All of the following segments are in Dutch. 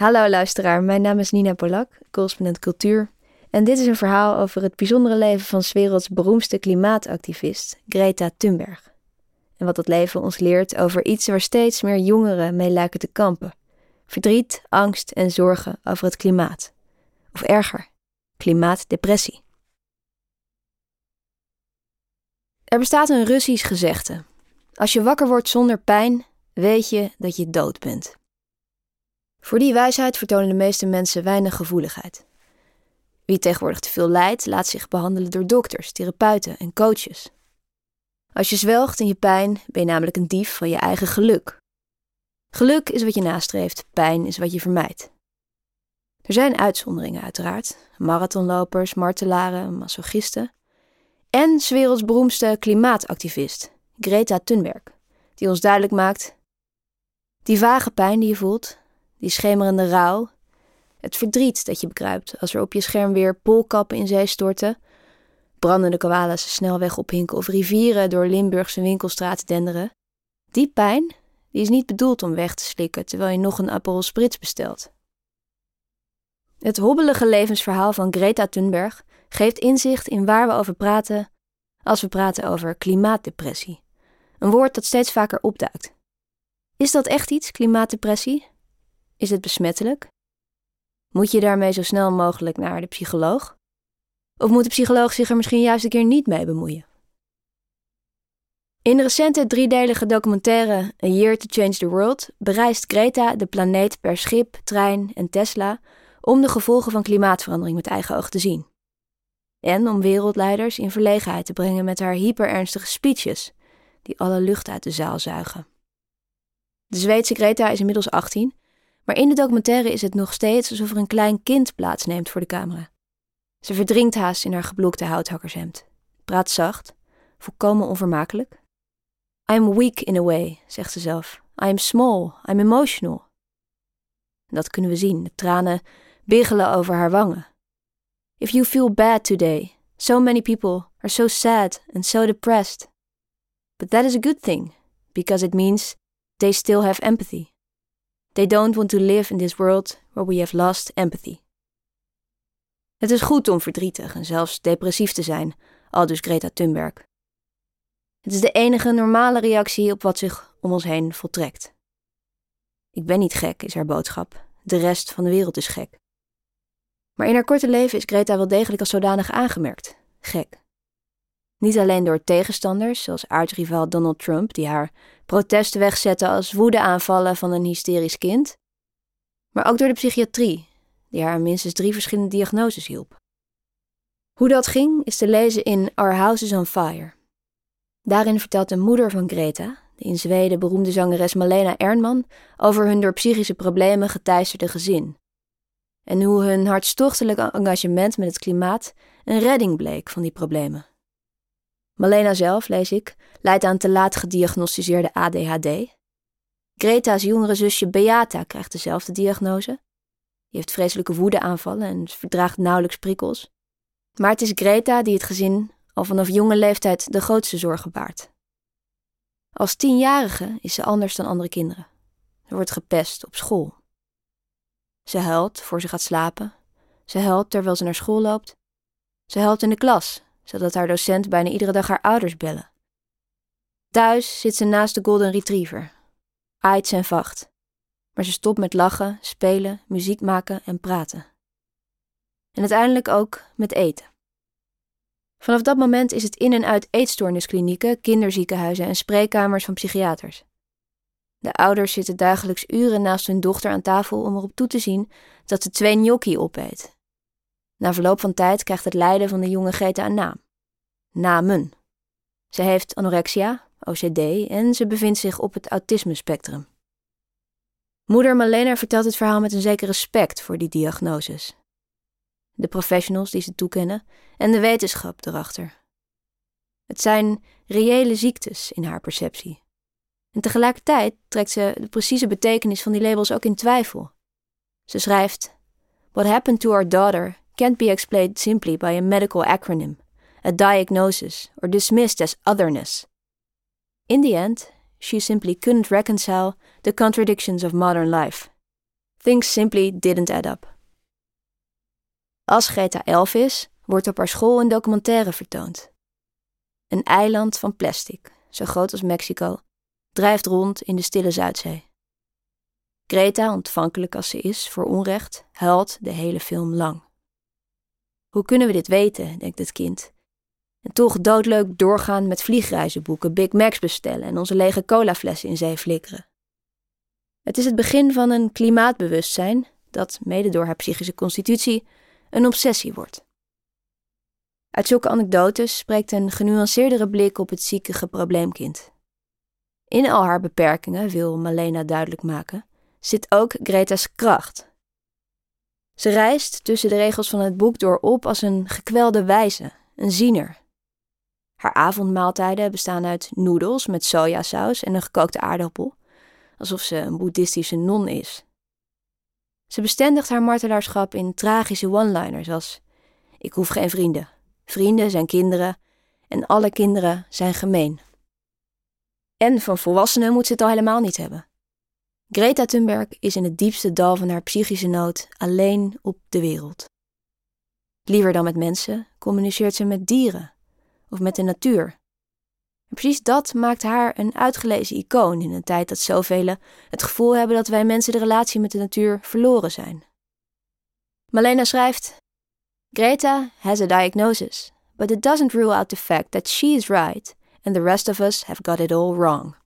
Hallo luisteraar, mijn naam is Nina Polak, correspondent cultuur. En dit is een verhaal over het bijzondere leven van 's werelds beroemdste klimaatactivist, Greta Thunberg. En wat dat leven ons leert over iets waar steeds meer jongeren mee lijken te kampen: verdriet, angst en zorgen over het klimaat. Of erger, klimaatdepressie. Er bestaat een Russisch gezegde: Als je wakker wordt zonder pijn, weet je dat je dood bent. Voor die wijsheid vertonen de meeste mensen weinig gevoeligheid. Wie tegenwoordig te veel lijdt, laat zich behandelen door dokters, therapeuten en coaches. Als je zwelgt in je pijn, ben je namelijk een dief van je eigen geluk. Geluk is wat je nastreeft, pijn is wat je vermijdt. Er zijn uitzonderingen uiteraard, marathonlopers, martelaren, masochisten. En 's werelds beroemdste klimaatactivist, Greta Thunberg, die ons duidelijk maakt: die vage pijn die je voelt, die schemerende rouw, het verdriet dat je bekruipt als er op je scherm weer poolkappen in zee storten, brandende koalas snelweg ophinken of rivieren door Limburgse winkelstraten denderen. Die pijn die is niet bedoeld om weg te slikken terwijl je nog een Aperol Spritz bestelt. Het hobbelige levensverhaal van Greta Thunberg geeft inzicht in waar we over praten als we praten over klimaatdepressie. Een woord dat steeds vaker opduikt. Is dat echt iets, klimaatdepressie? Is het besmettelijk? Moet je daarmee zo snel mogelijk naar de psycholoog? Of moet de psycholoog zich er misschien juist een keer niet mee bemoeien? In de recente driedelige documentaire A Year to Change the World bereist Greta de planeet per schip, trein en Tesla om de gevolgen van klimaatverandering met eigen oog te zien. En om wereldleiders in verlegenheid te brengen met haar hyperernstige speeches, die alle lucht uit de zaal zuigen. De Zweedse Greta is inmiddels 18, maar in de documentaire is het nog steeds alsof er een klein kind plaatsneemt voor de camera. Ze verdrinkt haast in haar geblokte houthakkershemd, praat zacht, volkomen onvermakelijk. I'm weak in a way, zegt ze zelf. I'm small, I'm emotional. dat kunnen we zien, de tranen biggelen over haar wangen. If you feel bad today, so many people are so sad and so depressed. But that is a good thing, because it means they still have empathy. They don't want to live in this world where we have lost empathy. Het is goed om verdrietig en zelfs depressief te zijn, aldus Greta Thunberg. Het is de enige normale reactie op wat zich om ons heen voltrekt. Ik ben niet gek, is haar boodschap. De rest van de wereld is gek. Maar in haar korte leven is Greta wel degelijk als zodanig aangemerkt. Gek. Niet alleen door tegenstanders, zoals aardrivaal Donald Trump, die haar protesten wegzetten als woedeaanvallen van een hysterisch kind, maar ook door de psychiatrie, die haar minstens drie verschillende diagnoses hielp. Hoe dat ging is te lezen in Our House is on Fire. Daarin vertelt de moeder van Greta, de in Zweden beroemde zangeres Malena Ernman, over hun door psychische problemen geteisterde gezin. En hoe hun hartstochtelijk engagement met het klimaat een redding bleek van die problemen. Malena zelf, lees ik, leidt aan te laat gediagnosticeerde ADHD. Greta's jongere zusje Beata krijgt dezelfde diagnose. Die heeft vreselijke woedeaanvallen en verdraagt nauwelijks prikkels. Maar het is Greta die het gezin al vanaf jonge leeftijd de grootste zorgen baart. Als tienjarige is ze anders dan andere kinderen. Ze wordt gepest op school. Ze huilt voor ze gaat slapen. Ze huilt terwijl ze naar school loopt. Ze huilt in de klas zodat haar docent bijna iedere dag haar ouders bellen. Thuis zit ze naast de Golden Retriever, aait en vacht. Maar ze stopt met lachen, spelen, muziek maken en praten. En uiteindelijk ook met eten. Vanaf dat moment is het in en uit eetstoornisklinieken, kinderziekenhuizen en spreekkamers van psychiaters. De ouders zitten dagelijks uren naast hun dochter aan tafel om erop toe te zien dat ze twee gnocchi opeet na verloop van tijd krijgt het lijden van de jonge Greta een naam. Namen. Ze heeft anorexia, OCD en ze bevindt zich op het autisme-spectrum. Moeder Malena vertelt het verhaal met een zeker respect voor die diagnoses. De professionals die ze toekennen en de wetenschap erachter. Het zijn reële ziektes in haar perceptie. En tegelijkertijd trekt ze de precieze betekenis van die labels ook in twijfel. Ze schrijft: What happened to our daughter can't be explained simply by a medical acronym, a diagnosis, or dismissed as otherness. In the end, she simply couldn't reconcile the contradictions of modern life Things simply didn't add up. Als Greta elf is, wordt op haar school een documentaire vertoond. Een eiland van plastic, zo groot als Mexico, drijft rond in de stille Zuidzee. Greta, ontvankelijk als ze is voor onrecht, huilt de hele film lang. Hoe kunnen we dit weten, denkt het kind. En toch doodleuk doorgaan met vliegreizen boeken, Big Macs bestellen en onze lege colaflessen in zee flikkeren. Het is het begin van een klimaatbewustzijn dat, mede door haar psychische constitutie, een obsessie wordt. Uit zulke anekdotes spreekt een genuanceerdere blik op het ziekige probleemkind. In al haar beperkingen, wil Malena duidelijk maken, zit ook Greta's kracht. Ze reist tussen de regels van het boek door op als een gekwelde wijze, een ziener. Haar avondmaaltijden bestaan uit noedels met sojasaus en een gekookte aardappel, alsof ze een boeddhistische non is. Ze bestendigt haar martelaarschap in tragische one-liners als: Ik hoef geen vrienden. Vrienden zijn kinderen en alle kinderen zijn gemeen. En van volwassenen moet ze het al helemaal niet hebben. Greta Thunberg is in het diepste dal van haar psychische nood alleen op de wereld. Liever dan met mensen communiceert ze met dieren of met de natuur. En precies dat maakt haar een uitgelezen icoon in een tijd dat zoveel het gevoel hebben dat wij mensen de relatie met de natuur verloren zijn. Malena schrijft: Greta has a diagnosis, but it doesn't rule out the fact that she is right and the rest of us have got it all wrong.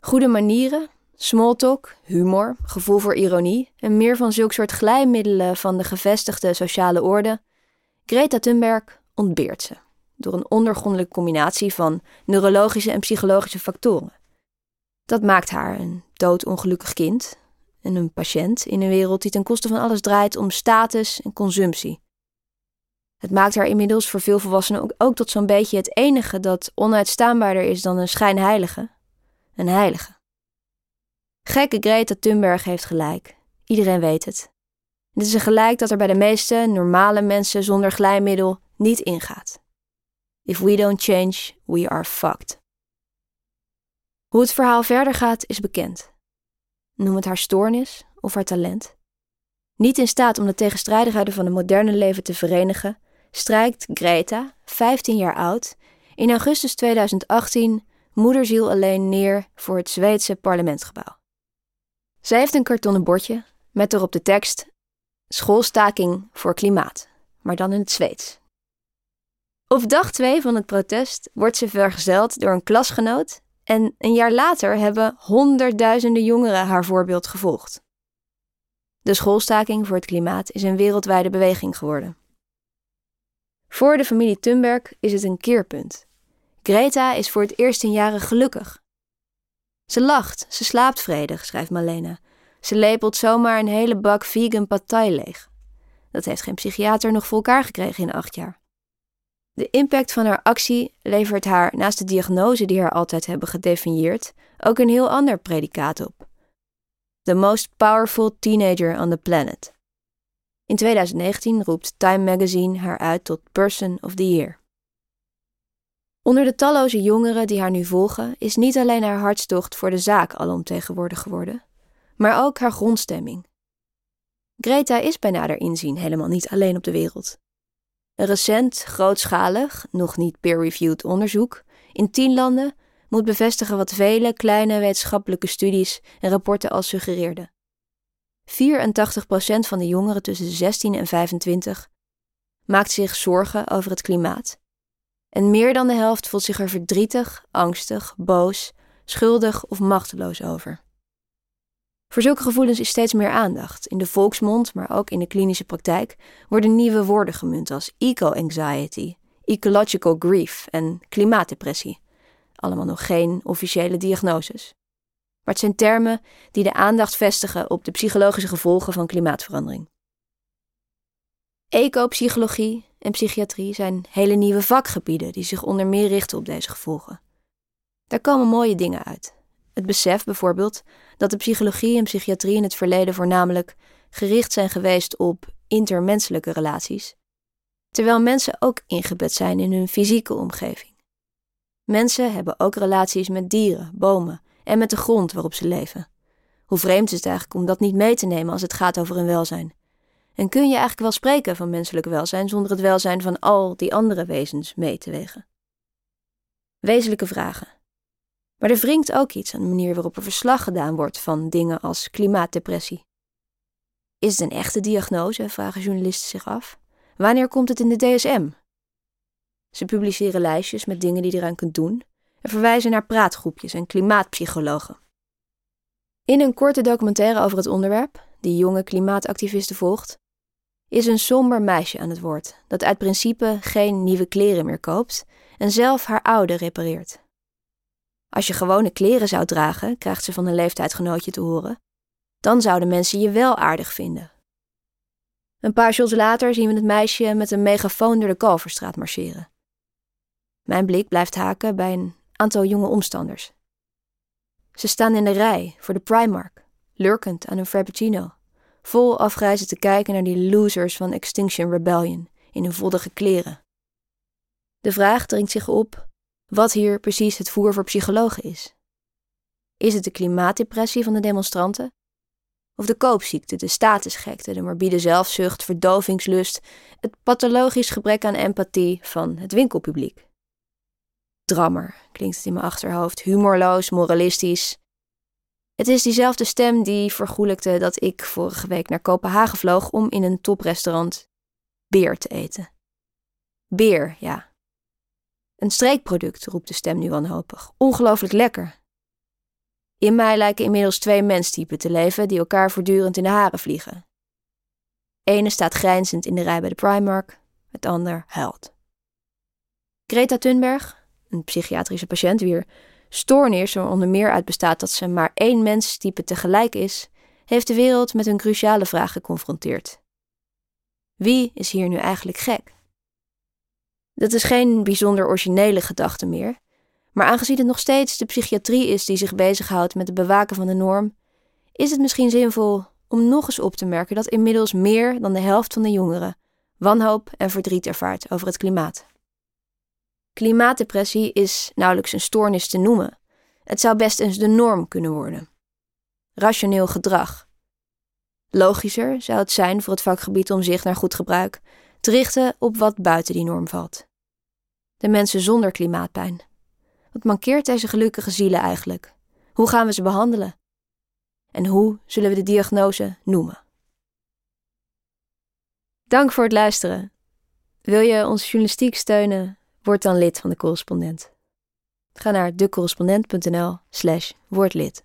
Goede manieren, smalltalk, humor, gevoel voor ironie en meer van zulk soort glijmiddelen van de gevestigde sociale orde. Greta Thunberg ontbeert ze door een ondergrondelijke combinatie van neurologische en psychologische factoren. Dat maakt haar een doodongelukkig kind en een patiënt in een wereld die ten koste van alles draait om status en consumptie. Het maakt haar inmiddels voor veel volwassenen ook, ook tot zo'n beetje het enige dat onuitstaanbaarder is dan een schijnheilige. Een heilige. Gekke Greta Thunberg heeft gelijk. Iedereen weet het. Het is een gelijk dat er bij de meeste normale mensen zonder glijmiddel niet ingaat. If we don't change, we are fucked. Hoe het verhaal verder gaat is bekend. Noem het haar stoornis of haar talent. Niet in staat om de tegenstrijdigheden van het moderne leven te verenigen, strijkt Greta, 15 jaar oud, in augustus 2018 moederziel alleen neer voor het Zweedse parlementsgebouw. Zij heeft een kartonnen bordje met erop de tekst Schoolstaking voor klimaat, maar dan in het Zweeds. Op dag 2 van het protest wordt ze vergezeld door een klasgenoot en een jaar later hebben honderdduizenden jongeren haar voorbeeld gevolgd. De schoolstaking voor het klimaat is een wereldwijde beweging geworden. Voor de familie Thunberg is het een keerpunt. Greta is voor het eerst in jaren gelukkig. Ze lacht, ze slaapt vredig, schrijft Malena. Ze lepelt zomaar een hele bak vegan pad leeg. Dat heeft geen psychiater nog voor elkaar gekregen in acht jaar. De impact van haar actie levert haar, naast de diagnose die haar altijd hebben gedefinieerd, ook een heel ander predicaat op. The most powerful teenager on the planet. In 2019 roept Time Magazine haar uit tot Person of the Year. Onder de talloze jongeren die haar nu volgen, is niet alleen haar hartstocht voor de zaak alomtegenwoordig geworden, maar ook haar grondstemming. Greta is bij nader inzien helemaal niet alleen op de wereld. Een recent, grootschalig, nog niet peer-reviewed onderzoek in tien landen moet bevestigen wat vele kleine wetenschappelijke studies en rapporten al suggereerden. 84% van de jongeren tussen 16 en 25 maakt zich zorgen over het klimaat. En meer dan de helft voelt zich er verdrietig, angstig, boos, schuldig of machteloos over. Voor zulke gevoelens is steeds meer aandacht. In de volksmond, maar ook in de klinische praktijk, worden nieuwe woorden gemunt als eco-anxiety, ecological grief en klimaatdepressie. Allemaal nog geen officiële diagnoses. Maar het zijn termen die de aandacht vestigen op de psychologische gevolgen van klimaatverandering. Ecopsychologie en psychiatrie zijn hele nieuwe vakgebieden die zich onder meer richten op deze gevolgen. Daar komen mooie dingen uit. Het besef bijvoorbeeld dat de psychologie en psychiatrie in het verleden voornamelijk gericht zijn geweest op intermenselijke relaties, terwijl mensen ook ingebed zijn in hun fysieke omgeving. Mensen hebben ook relaties met dieren, bomen en met de grond waarop ze leven. Hoe vreemd is het eigenlijk om dat niet mee te nemen als het gaat over hun welzijn? En kun je eigenlijk wel spreken van menselijk welzijn zonder het welzijn van al die andere wezens mee te wegen? Wezenlijke vragen. Maar er wringt ook iets aan de manier waarop er verslag gedaan wordt van dingen als klimaatdepressie. Is het een echte diagnose? vragen journalisten zich af. Wanneer komt het in de DSM? Ze publiceren lijstjes met dingen die je eraan kunt doen en verwijzen naar praatgroepjes en klimaatpsychologen. In een korte documentaire over het onderwerp, die jonge klimaatactivisten volgt, is een somber meisje aan het woord dat uit principe geen nieuwe kleren meer koopt en zelf haar oude repareert. Als je gewone kleren zou dragen, krijgt ze van een leeftijdsgenootje te horen, dan zouden mensen je wel aardig vinden. Een paar shots later zien we het meisje met een megafoon door de Kalverstraat marcheren. Mijn blik blijft haken bij een aantal jonge omstanders. Ze staan in de rij voor de Primark, lurkend aan een frappuccino, vol afreizen te kijken naar die losers van Extinction Rebellion in hun voddige kleren. De vraag dringt zich op wat hier precies het voer voor psychologen is. Is het de klimaatdepressie van de demonstranten? Of de koopziekte, de statusgekte, de morbide zelfzucht, verdovingslust, het pathologisch gebrek aan empathie van het winkelpubliek? Drammer, klinkt het in mijn achterhoofd, humorloos, moralistisch. Het is diezelfde stem die vergoelijkte dat ik vorige week naar Kopenhagen vloog om in een toprestaurant beer te eten. Beer, ja. Een streekproduct, roept de stem nu wanhopig. Ongelooflijk lekker. In mij lijken inmiddels twee menstypen te leven die elkaar voortdurend in de haren vliegen. Ene staat grijnzend in de rij bij de Primark, het ander huilt. Greta Thunberg, een psychiatrische patiënt wier stoornis er onder meer uit bestaat dat ze maar één menstype tegelijk is, heeft de wereld met een cruciale vraag geconfronteerd. Wie is hier nu eigenlijk gek? Dat is geen bijzonder originele gedachte meer, maar aangezien het nog steeds de psychiatrie is die zich bezighoudt met het bewaken van de norm, is het misschien zinvol om nog eens op te merken dat inmiddels meer dan de helft van de jongeren wanhoop en verdriet ervaart over het klimaat. Klimaatdepressie is nauwelijks een stoornis te noemen. Het zou best eens de norm kunnen worden. Rationeel gedrag. Logischer zou het zijn voor het vakgebied om zich naar goed gebruik te richten op wat buiten die norm valt. De mensen zonder klimaatpijn. Wat mankeert deze gelukkige zielen eigenlijk? Hoe gaan we ze behandelen? En hoe zullen we de diagnose noemen? Dank voor het luisteren. Wil je onze journalistiek steunen? Word dan lid van de correspondent. Ga naar decorrespondent.nl/slash wordlid.